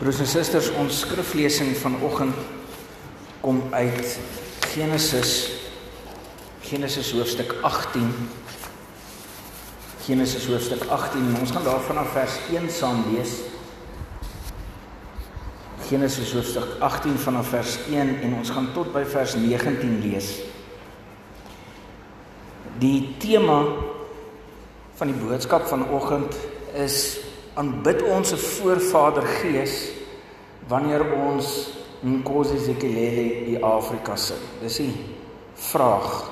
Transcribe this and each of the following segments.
Broers en susters, ons skriflesing vanoggend kom uit Genesis Genesis hoofstuk 18. Genesis hoofstuk 18. Ons gaan daar vanaf vers 1 saam lees. Genesis hoofstuk 18 vanaf vers 1 en ons gaan tot by vers 19 lees. Die tema van die boodskap vanoggend is aanbid ons se voorvader Gees wanneer ons Nkosi Sikelele in Afrika sing. Dis die vraag.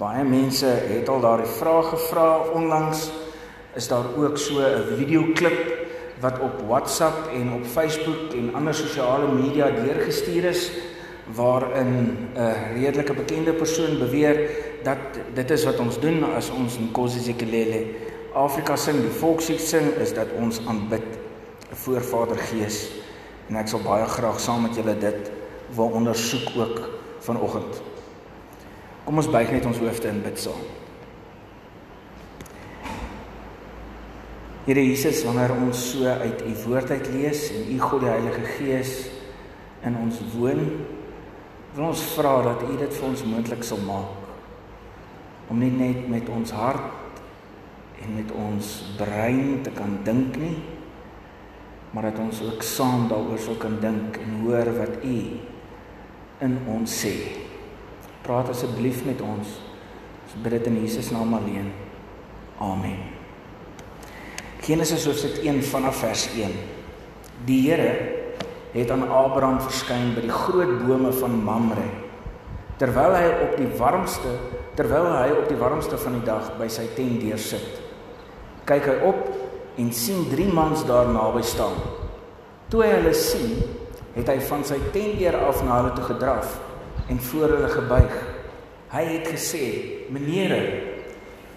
Baie mense het al daardie vraag gevra onlangs. Is daar ook so 'n videoklip wat op WhatsApp en op Facebook en ander sosiale media deurgestuur is waarin 'n redelike bekende persoon beweer dat dit is wat ons doen as ons Nkosi Sikelele Afrika sing, die volkslied sing is dat ons aanbid 'n Voorvader Gees en ek sal baie graag saam met julle dit wil ondersoek ook vanoggend. Kom ons buig net ons hoofde in bid saam. Here Jesus, wanneer ons so uit u woord uit lees en u God die Heilige Gees in ons woon, wil ons vra dat u dit vir ons moontlik sal maak om nie net met ons hart en met ons brein te kan dink nie maar dat ons ook saam daaroor sou kan dink en hoor wat u in ons sê. Praat asseblief met ons. Ons bid dit in Jesus naam alleen. Amen. Genesis hoofstuk 1 vanaf vers 1. Die Here het aan Abraham verskyn by die groot bome van Mamre terwyl hy op die warmste terwyl hy op die warmste van die dag by sy tent deursit kyk hy op en sien drie mans daar naby staan. Toe hy hulle sien, het hy van sy tentdeur af na hulle toe gedraf en voor hulle gebuig. Hy het gesê: "Meneere,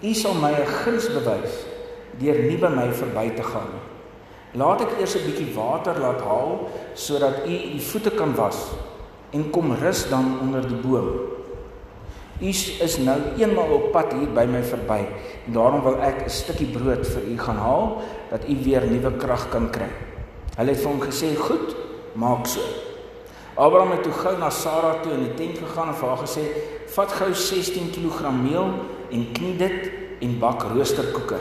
u sal my 'n guns bewys deur nie by my verby te gaan nie. Laat ek eers 'n bietjie water laat haal sodat u u voete kan was en kom rus dan onder die boom." U is nou eenmal op pad hier by my verby en daarom wil ek 'n stukkie brood vir u gaan haal dat u weer nuwe krag kan kry. Hulle het vir hom gesê: "Goed, maak so." Abraham het toe gou na Sara toe in die tent gegaan en vir haar gesê: "Vat gou 16 kg meel en knie dit en bak roosterkoeke."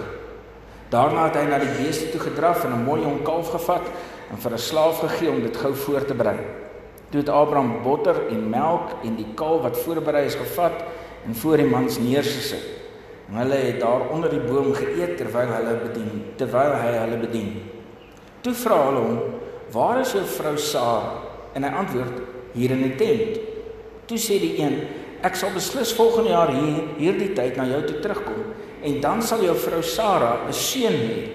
Daarna het hy na die beeste toe gedraf en 'n mooi jong kalf gevat en vir 'n slaaf gegee om dit gou voor te berei. Toe het Abraham botter en melk en die kaal wat voorberei is gevat en voor die mans neergesit. En hulle het daar onder die boom geëet terwyl hulle bedien, terwyl hy hulle bedien. Toe vra hulle hom: "Waar is jou vrou Sara?" En hy antwoord: "Hier in die tent." Toe sê die een: "Ek sal beslis volgende jaar hier hierdie tyd na jou toe terugkom en dan sal jou vrou Sara 'n seun hê."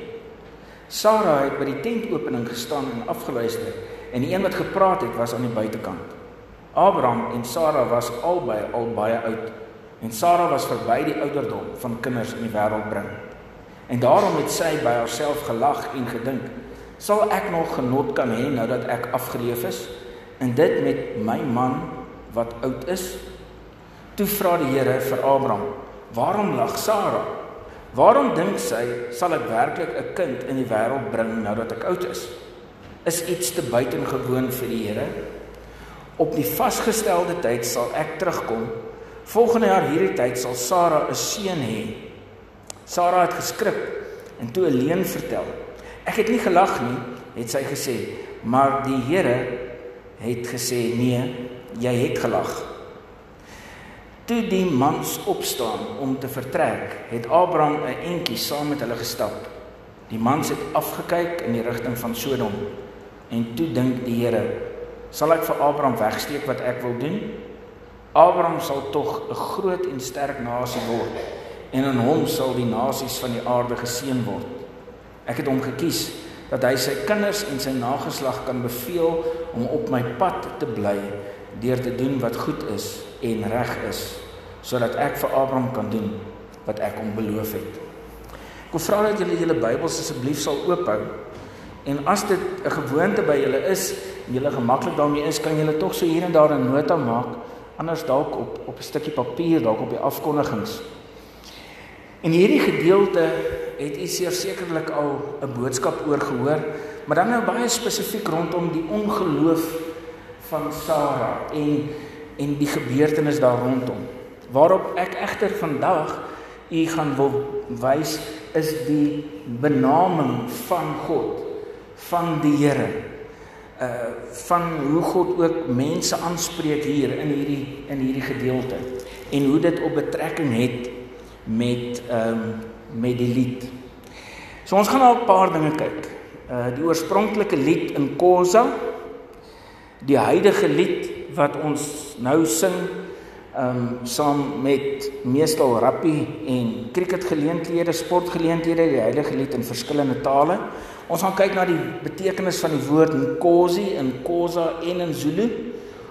Sara het by die tentopening gestaan en afgeluister en die een wat gepraat het was aan die buitekant. Abraham en Sara was albei al baie oud en Sara was verby die ouderdom van kinders in die wêreld bring. En daarom het sy by haarself gelag en gedink: "Sal ek nog genot kan hê nou dat ek afgeleef is en dit met my man wat oud is?" Toe vra die Here vir Abraham: "Waarom lag Sara? Waarom dink sy sal ek werklik 'n kind in die wêreld bring nou dat ek oud is?" Is iets te buitengewoon vir die Here. Op die vasgestelde tyd sal ek terugkom. Volgende jaar hierdie tyd sal Sara 'n seun hê. Sara het geskrik en toe alleen vertel. Ek het nie gelag nie, het sy gesê, maar die Here het gesê nee, jy het gelag. Toe die mans opstaan om te vertrek, het Abraham 'n entjie saam met hulle gestap. Die mans het afgekyk in die rigting van Sodom. En toe dink die Here, sal ek vir Abraham wegsteek wat ek wil doen? Abraham sal tog 'n groot en sterk nasie word en in hom sal die nasies van die aarde geseën word. Ek het hom gekies dat hy sy kinders en sy nageslag kan beveel om op my pad te bly deur te doen wat goed is en reg is sodat ek vir Abraham kan doen wat ek hom beloof het. Ek wil vra dat julle julle Bybels asseblief sal oophou En as dit 'n gewoonte by julle is en julle gemaklik daarmee is, kan julle tog so hier en daar 'n nota maak, anders dalk op op 'n stukkie papier, dalk op die afkondigings. En hierdie gedeelte het u sekerlik al 'n boodskap oor gehoor, maar dan nou baie spesifiek rondom die ongeloof van Sara en en die gebeurtenis daar rondom. Waarop ek egter vandag u gaan wil wys is die benaming van God, van die Here. Uh van hoe God ook mense aanspreek hier in hierdie in hierdie gedeelte en hoe dit op betrekking het met ehm um, met die lied. So ons gaan na 'n paar dinge kyk. Uh die oorspronklike lied in Kosa, die huidige lied wat ons nou sing ehm um, saam met meestal rappie en cricketgeleenthede, sportgeleenthede, die heilige lied in verskillende tale. Ons gaan kyk na die betekenis van die woord Nkosi in Kosa en in Zulu.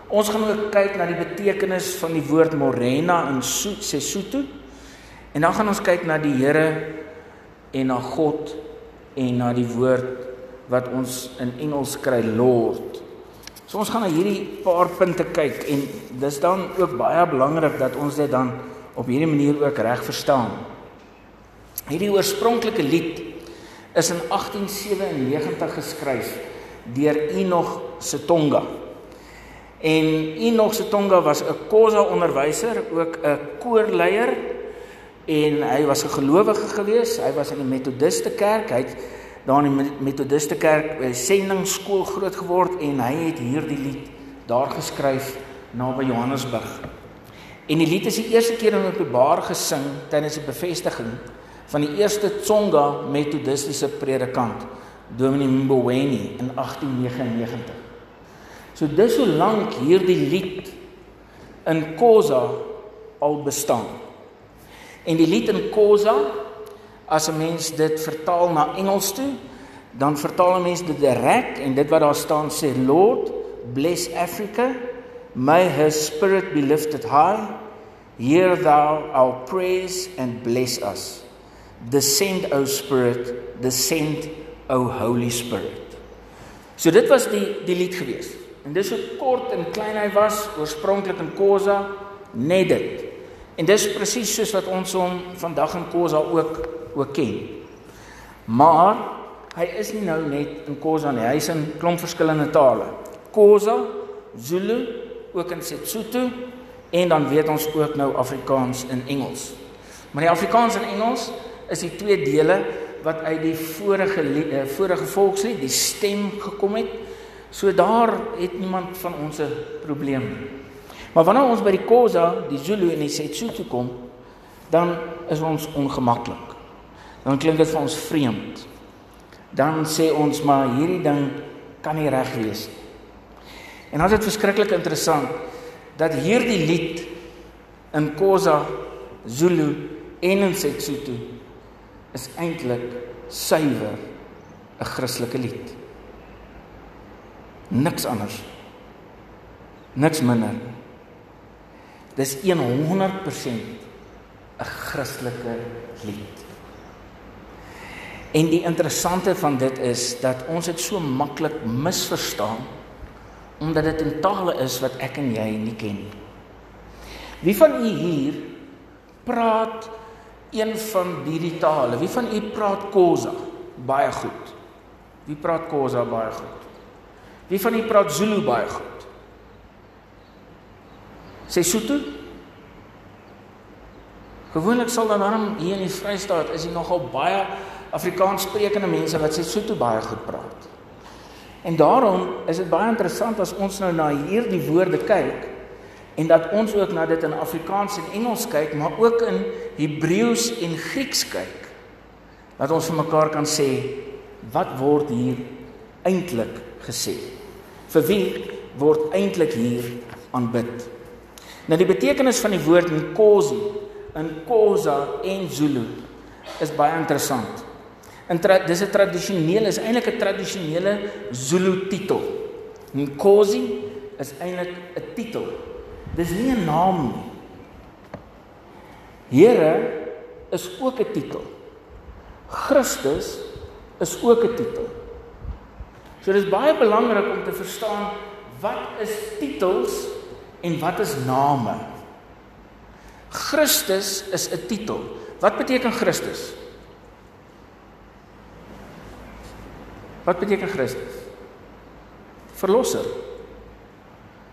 Ons gaan ook kyk na die betekenis van die woord Morena in Sesotho. En dan gaan ons kyk na die Here en na God en na die woord wat ons in Engels kry Lord. So ons gaan na hierdie paar punte kyk en dis dan ook baie belangrik dat ons dit dan op hierdie manier ook reg verstaan. Hierdie oorspronklike lied is in 1897 geskryf deur Enoch Setonga. En Enoch Setonga was 'n Khoza onderwyser, ook 'n koorleier en hy was 'n gelowige gewees. Hy was in die Methodiste kerk. Hy het daar in die Methodiste kerk by sendingskool groot geword en hy het hierdie lied daar geskryf naby Johannesburg. En die lied is die eerste keer in openbaar gesing tydens die bevestiging van die eerste Tsonga Methodistiese predikant, Dominee Mboweni in 1899. So dis hoe lank hierdie lied in Khoza al bestaan. En die lied in Khoza as 'n mens dit vertaal na Engels toe, dan vertaal 'n mens dit direk en dit wat daar staan sê Lord bless Africa, may her spirit be lifted high. Hear thou our praise and bless us. Descend o spirit, descend o Holy Spirit. So dit was die die lied gewees. En dis so kort en klein hy was, oorspronklik in Khoza, net dit. En dis presies soos wat ons hom vandag in Khoza ook ook ken. Maar hy is nie nou net in Khoza nie, hy is in klomp verskillende tale. Khoza, Zulu, ook in Sesotho en dan weet ons ook nou Afrikaans en Engels. Maar die Afrikaans en Engels is die twee dele wat uit die vorige uh, vorige volkslied, die stem gekom het. So daar het niemand van ons 'n probleem nie. Maar wanneer ons by die Khoza, die Zulu en die Sesotho kom, dan is ons ongemaklik. Dan klink dit vir ons vreemd. Dan sê ons maar hierdie ding kan nie reg wees nie. En dan is dit verskriklik interessant dat hierdie lied in Khoza, Zulu en in Sesotho is eintlik suiwer 'n Christelike lied. Niks anders. Niks minder. Dis 100% 'n Christelike lied. En die interessante van dit is dat ons dit so maklik misverstaan omdat dit 'n taal is wat ek en jy nie ken nie. Wie van u hier praat een van hierdie tale? Wie van u praat Khoza baie goed? Wie praat Khoza baie goed? Wie van u praat Zulu baie goed? Sesotho. Gewoonlik sal dan dan hier in die Vrystaat is hier nogal baie Afrikaans sprekende mense wat Sesotho baie goed praat. En daarom is dit baie interessant as ons nou na hierdie woorde kyk en dat ons ook na dit in Afrikaans en Engels kyk, maar ook in Hebreëus en Grieks kyk. Dat ons vir mekaar kan sê wat word hier eintlik gesê? Vir wie word eintlik hier aanbid? Nou die betekenis van die woord Nkosi in Khoza en Zulu is baie interessant. In dis 'n tradisionele is eintlik 'n tradisionele Zulu titel. Nkosi is eintlik 'n titel. Dis nie 'n naam nie. Here is ook 'n titel. Christus is ook 'n titel. So dis baie belangrik om te verstaan wat is titels En wat is name? Christus is 'n titel. Wat beteken Christus? Wat beteken Christus? Verlosser.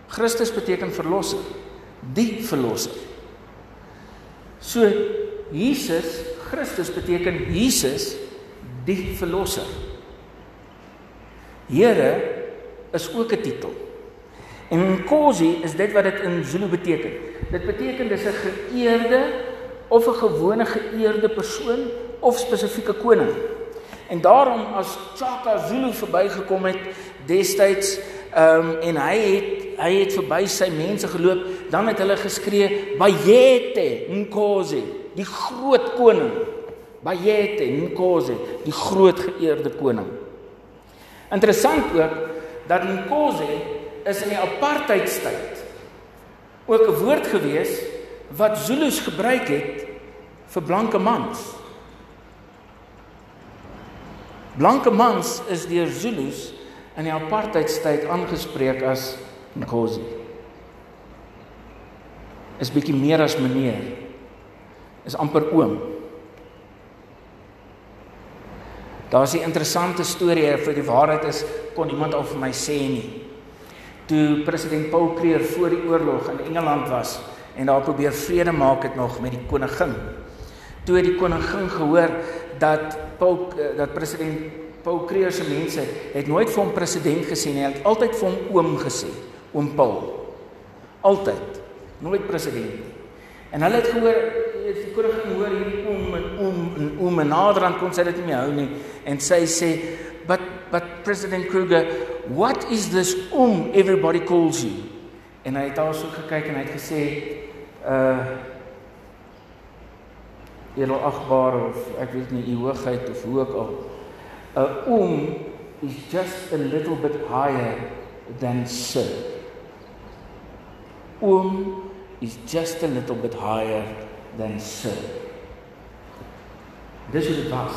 Christus beteken verlosser. Die verlosser. So Jesus, Christus beteken Jesus die verlosser. Here is ook 'n titel. En Nkosi is dit wat dit in Zulu beteken. Dit beteken dis 'n geëerde of 'n gewone geëerde persoon of spesifieke koning. En daarom as Chaka Zulu verbygekom het destyds ehm um, en hy het hy het verby sy mense geloop, dan het hulle geskree Bayete Nkosi, die groot koning. Bayete Nkosi, die groot geëerde koning. Interessant ook dat Nkosi is in die apartheidstyd ook 'n woord gewees wat Zulus gebruik het vir blanke mans. Blanke mans is deur Zulus in die apartheidstyd aangespreek as Nkosi. Is bietjie meer as meneer. Is amper oom. Daar's 'n interessante storie vir die waarheid is kon iemand al vir my sê nie. Toe president Paul Creer voor die oorlog in Engeland was en daar probeer vrede maak het nog met die koningin. Toe die koningin gehoor dat Paul dat president Paul Creer se mense het nooit vir hom president gesê nie, hy het altyd vir hom oom gesê, oom Paul. Altyd. Nooit president nie. En hulle het gehoor het die koningin hoor hierdie oom en oom en oom en nader aan kon sy dit nie meer hou nie en sy sê but but president Kruger what is this oom everybody calls you en hy het daar so gekyk en hy het gesê uh edelagbare of ek weet nie u hoogheid of hoe ook al 'n oom is just a little bit higher than sir oom is just a little bit higher than sin. Dis hoe dit was.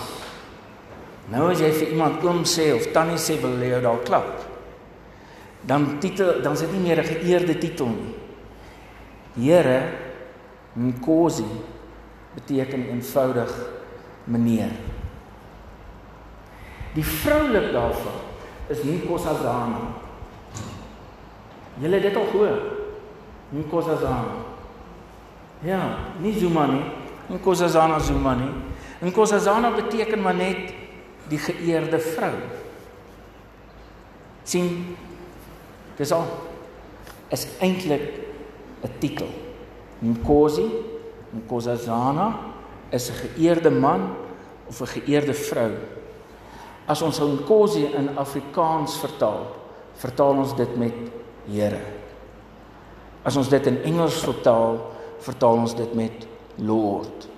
Nou as jy vir iemand oom sê of tannie sê wil jy dalk klap. Dan titel dan is dit nie meer 'n geëerde titel nie. Here Nkosi beteken eenvoudig meneer. Die vroulik daarvan is Nkosazana. Julle het dit al gehoor. Nkosazana. Ja, nie Zuma nie. Nkosazana Zuma nie. Nkosazana beteken maar net die geëerde vrou. sien dis al is eintlik 'n titel. Nkosi, Nkosazana is 'n geëerde man of 'n geëerde vrou. As ons Nkosi in Afrikaans vertaal, vertaal ons dit met Here. As ons dit in Engels vertaal, vertaal ons dit met Lord.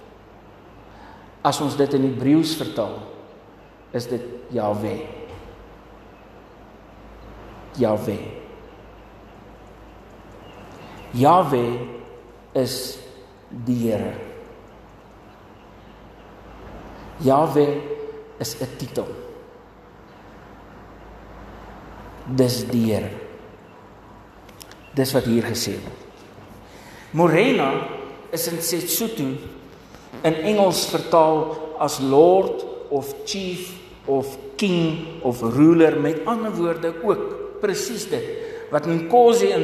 As ons dit in Hebreëus vertaal, is dit Jahwe. Jahwe. Jahwe is die Here. Jahwe is 'n titel. Dis die Here. Dis wat hier gesê word. Morena is in Sesotho in Engels vertaal as lord of chief of king of ruler met ander woorde ook presies dit wat in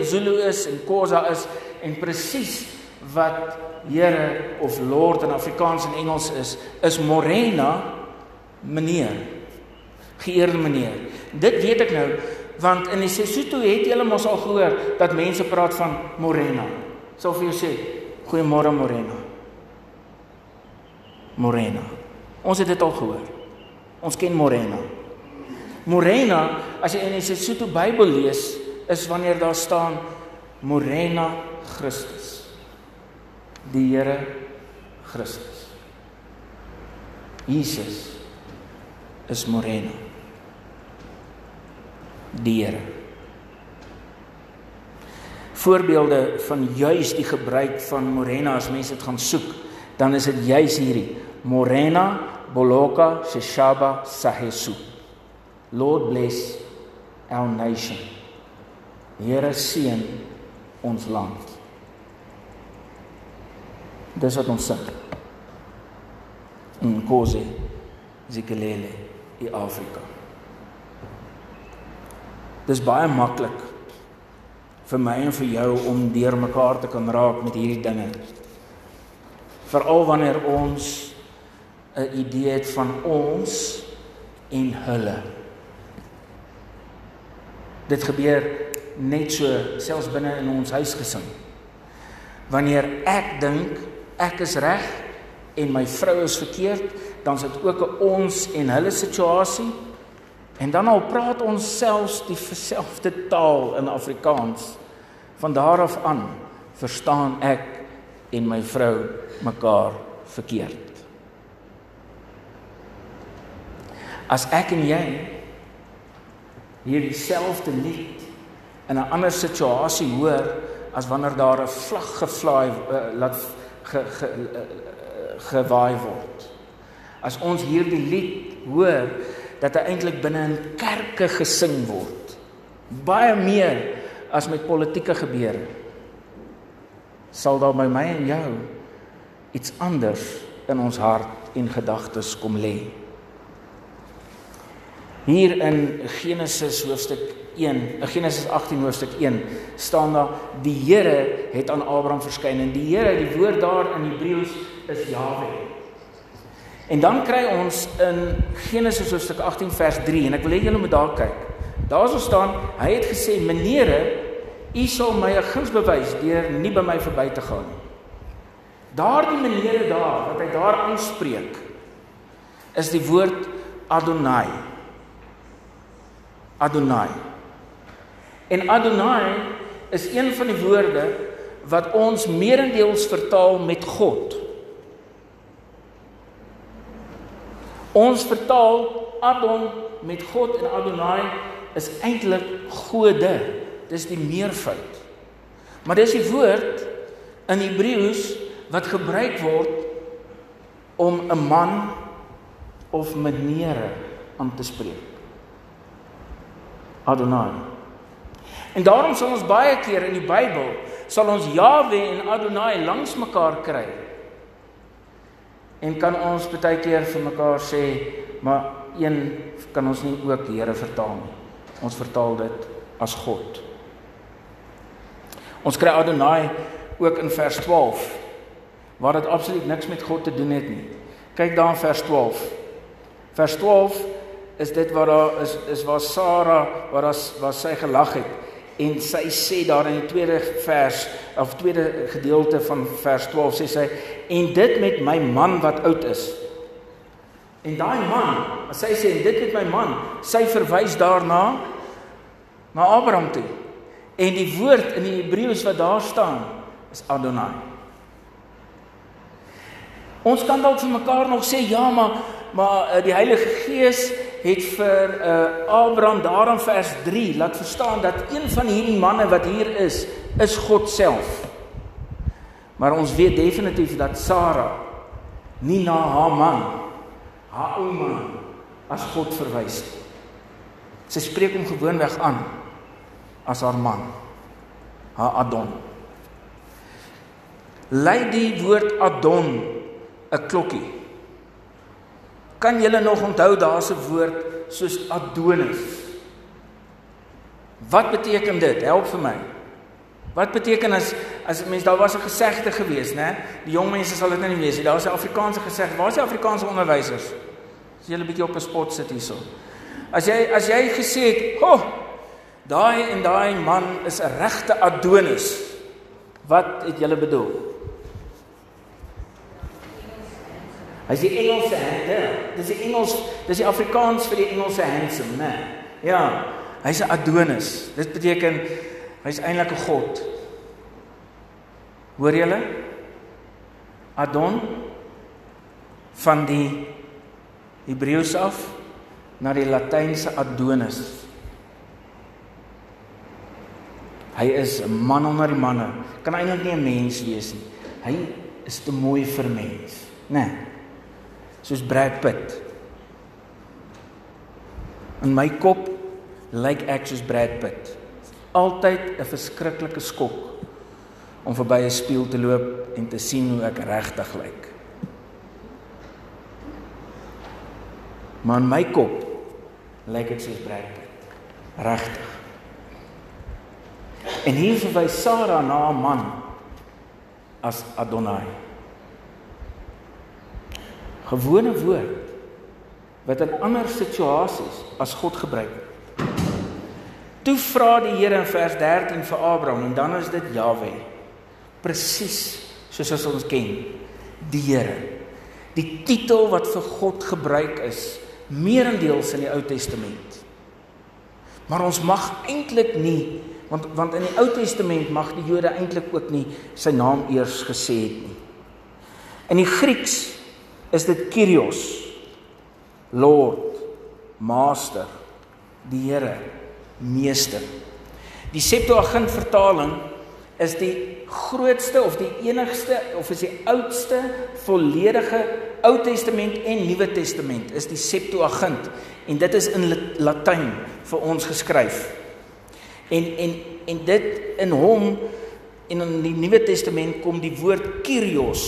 Zulu is en Khoza is en presies wat Here of Lord in Afrikaans en Engels is is Morena meneer geëerde meneer dit weet ek nou want in die Sesotho het julle mos al gehoor dat mense praat van Morena sal vir jou sê goeiemôre Morena. Morena. Ons het dit al gehoor. Ons ken Morena. Morena, as jy in die Sesotho Bybel lees, is wanneer daar staan Morena Christus. Die Here Christus. Jesus is Morena. Die Here voorbeelde van juis die gebruik van morena as mense dit gaan soek, dan is dit juis hierdie morena boloka sheshaba sahesu. Lord bless our nation. Here seën ons land. Dis wat ons sê. In Kosi, Zikelele, in Afrika. Dis baie maklik vir my en vir jou om deur mekaar te kan raak met hierdie dinge. Veral wanneer ons 'n idee het van ons en hulle. Dit gebeur net so selfs binne in ons huisgesin. Wanneer ek dink ek is reg en my vrou is verkeerd, dan is dit ook 'n ons en hulle situasie. En dan al praat ons selfs dieselfde taal in Afrikaans. Van daar af aan verstaan ek en my vrou mekaar verkeerd. As ek en jy hierdie selfde lied in 'n ander situasie hoor as wanneer daar 'n vlag gevlaai uh, laat ge, ge, gewaai word. As ons hierdie lied hoor dat hy eintlik binne in kerke gesing word. Baie meer as met politieke gebeure. Sal daar by my en jou iets anders in ons hart en gedagtes kom lê. Hier in Genesis hoofstuk 1, Genesis 18 hoofstuk 1 staan daar die Here het aan Abraham verskyn en die Here, die woord daar in Hebreëus is Jahwe. En dan kry ons in Genesis hoofstuk 18 vers 3 en ek wil hê julle moet daar kyk. Daar sou staan, hy het gesê: "Meneere, u sal my 'n guns bewys deur nie by my verby te gaan nie." Daardie meneere daar wat hy daar aanspreek is die woord Adonai. Adonai. En Adonai is een van die woorde wat ons meerendeels vertaal met God. Ons vertaal Adon met God en Adonai is eintlik gode. Dis die meervoud. Maar dis die woord in Hebreëus wat gebruik word om 'n man of meneere aan te spreek. Adonai. En daarom sal ons baie keer in die Bybel sal ons Jahwe en Adonai langs mekaar kry. En kan ons baie keer vir mekaar sê, maar een kan ons nie ook Here vertaal nie. Ons vertaal dit as God. Ons kry Adonai ook in vers 12 waar dit absoluut niks met God te doen het nie. Kyk daar in vers 12. Vers 12 is dit waar daar is is waar Sara waar as waar sy gelag het en sy sê daar in die tweede vers of tweede gedeelte van vers 12 sê sy en dit met my man wat oud is. En daai man, as sy sê dit met my man, sy verwys daarna na Abraham toe. En die woord in die Hebreëus wat daar staan is Adonai. Ons kan dalk vir mekaar nog sê ja, maar maar uh, die Heilige Gees het vir uh, Abraham daar in vers 3 laat verstaan dat een van hierdie manne wat hier is, is God self. Maar ons weet definitief dat Sara nie na haar man, haar ou man as God verwys nie. Sy spreek hom gewoonweg aan as haar man, haar Adon. Lei die woord Adon 'n klokkie Kan julle nog onthou daar's 'n woord soos Adonis? Wat beteken dit? Help vir my. Wat beteken as as mens daar was 'n gesegde gewees, né? Die jong mense sal dit nou nie weet nie. Daar's 'n Afrikaanse gesegde. Waar is die Afrikaanse onderwysers? As 'n bietjie op 'n spot sit hierso. As jy as jy gesê het, "Ho, daai en daai man is 'n regte Adonis." Wat het jy bedoel? Hy's die Engelse hande. Dis die Engels, dis die Afrikaans vir die Engelse handsome, né? Ja, hy's 'n Adonis. Dit beteken hy's eintlik 'n god. Hoor julle? Adon van die Hebreëus af na die Latynse Adonis. Hy is 'n man onder die manne. Kan eintlik nie 'n mens wees nie. Hy is te mooi vir mens, né? Nee soos Brad Pitt. In my kop lyk ek soos Brad Pitt. Altyd 'n verskriklike skok om verby 'n spieël te loop en te sien hoe ek regtig lyk. Maar in my kop lyk ek soos Brad Pitt. Regtig. En hier verwys Sara na 'n man as Adonai. Gewone woord wat in ander situasies as God gebruik word. Toe vra die Here in vers 13 vir Abraham en dan is dit Jahwe. Presies soos ons ken die Here. Die titel wat vir God gebruik is meerendeels in die Ou Testament. Maar ons mag eintlik nie want want in die Ou Testament mag die Jode eintlik ook nie sy naam eers gesê het nie. In die Grieks is dit Kyrios, Lord, Master, die Here, Meester. Die Septuagint vertaling is die grootste of die enigste of is die oudste volledige Ou Testament en Nuwe Testament is die Septuagint en dit is in Latyn vir ons geskryf. En en en dit in hom en in die Nuwe Testament kom die woord Kyrios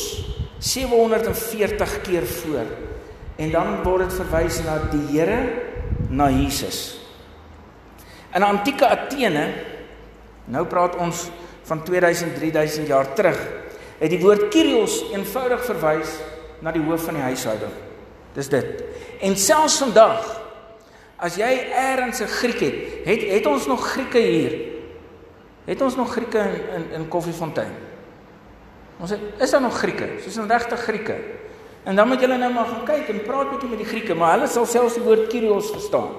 740 keer voor. En dan word dit verwys na die Here, na Jesus. In antieke Athene, nou praat ons van 2000 3000 jaar terug, het die woord Kyrios eenvoudig verwys na die hoof van die huishouding. Dis dit. En selfs vandag as jy eers 'n Griek het, het het ons nog Grieke hier. Het ons nog Grieke in in, in Koffiefontein? Ons het, is daar nog Grieke? Soos 'n regte Grieke. En dan moet julle nou maar gaan kyk en praat bietjie met die Grieke, maar hulle sal selfs die woord Kyrios verstaan.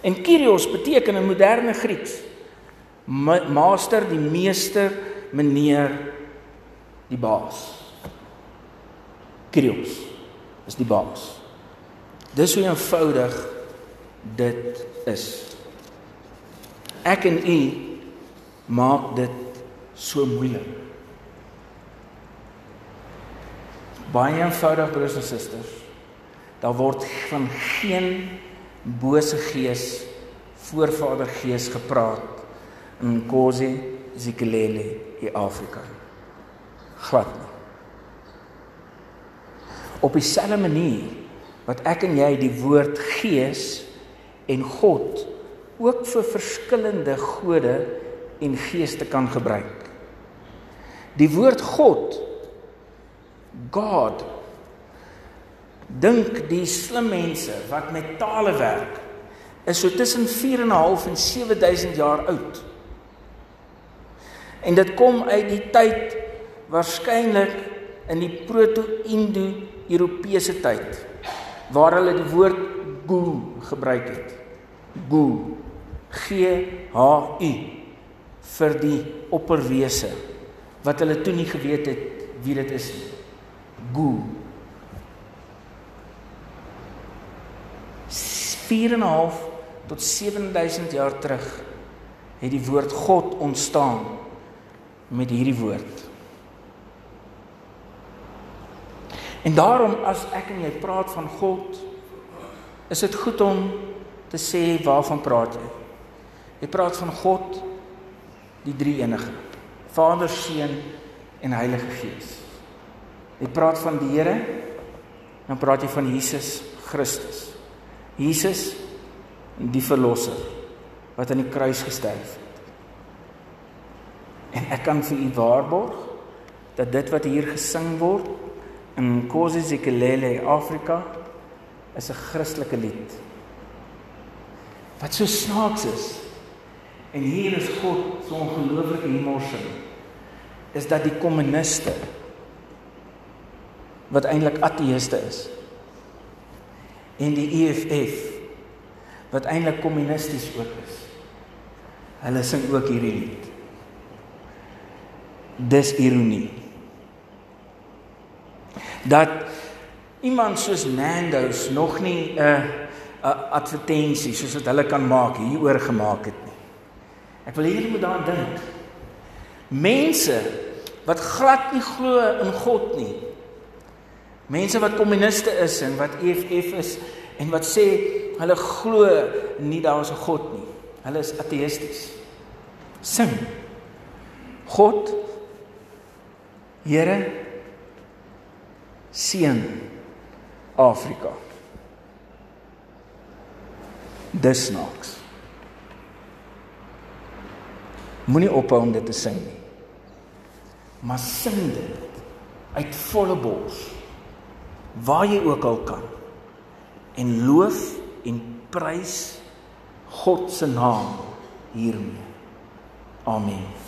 En Kyrios beteken in moderne Grieks master, die meester, meneer, die baas. Kyrios is die baas. Dis hoe eenvoudig dit is. Ek en u maak dit so moeilik. Baie eenvoudig broers en susters. Daar word van geen bose gees, voorvader gees gepraat in Nkosi Zikelele in Afrika. Glad nie op dieselfde manier wat ek en jy die woord gees en God ook vir verskillende gode en geeste kan gebruik. Die woord God God dink die slim mense wat met tale werk is so tussen 4 en 'n half en 7000 jaar oud. En dit kom uit die tyd waarskynlik in die proto-indo Europese tyd waar hulle die woord gu gebruik het. Gu G H U vir die opperwese wat hulle toe nie geweet het wie dit is nie. Gu 4.5 tot 7000 jaar terug het die woord God ontstaan met hierdie woord. En daarom as ek en jy praat van God, is dit goed om te sê waarvan praat jy? Jy praat van God die drie enige. Vader, Seun en Heilige Gees. Jy praat van die Here, dan praat jy van Jesus Christus. Jesus die verlosser wat aan die kruis gesterf het. En ek kan vir u waarborg dat dit wat hier gesing word in Sikelele Afrika is 'n Christelike lied. Wat so snaaks is. En hier is God so ongelooflike hemelsin is dat die kommuniste wat eintlik ateëste is en die EFF wat eintlik kommunisties ook is. Hulle sing ook hierdie lied. Dis ironie dat iemand soos Nando's nog nie 'n uh, 'n advertensie soos wat hulle kan maak hieroor gemaak het nie. Ek wil hierdie moet daaraan dink. Mense wat glad nie glo in God nie. Mense wat kommuniste is en wat EFF is en wat sê hulle glo nie daar is 'n God nie. Hulle is ateïsties. Sing. God Here seën Afrika. Dis snaaks. Moenie ophou om dit te sing nie. Maar sing dit uit volle bors. Waar jy ook al kan. En loof en prys God se naam hiermee. Amen.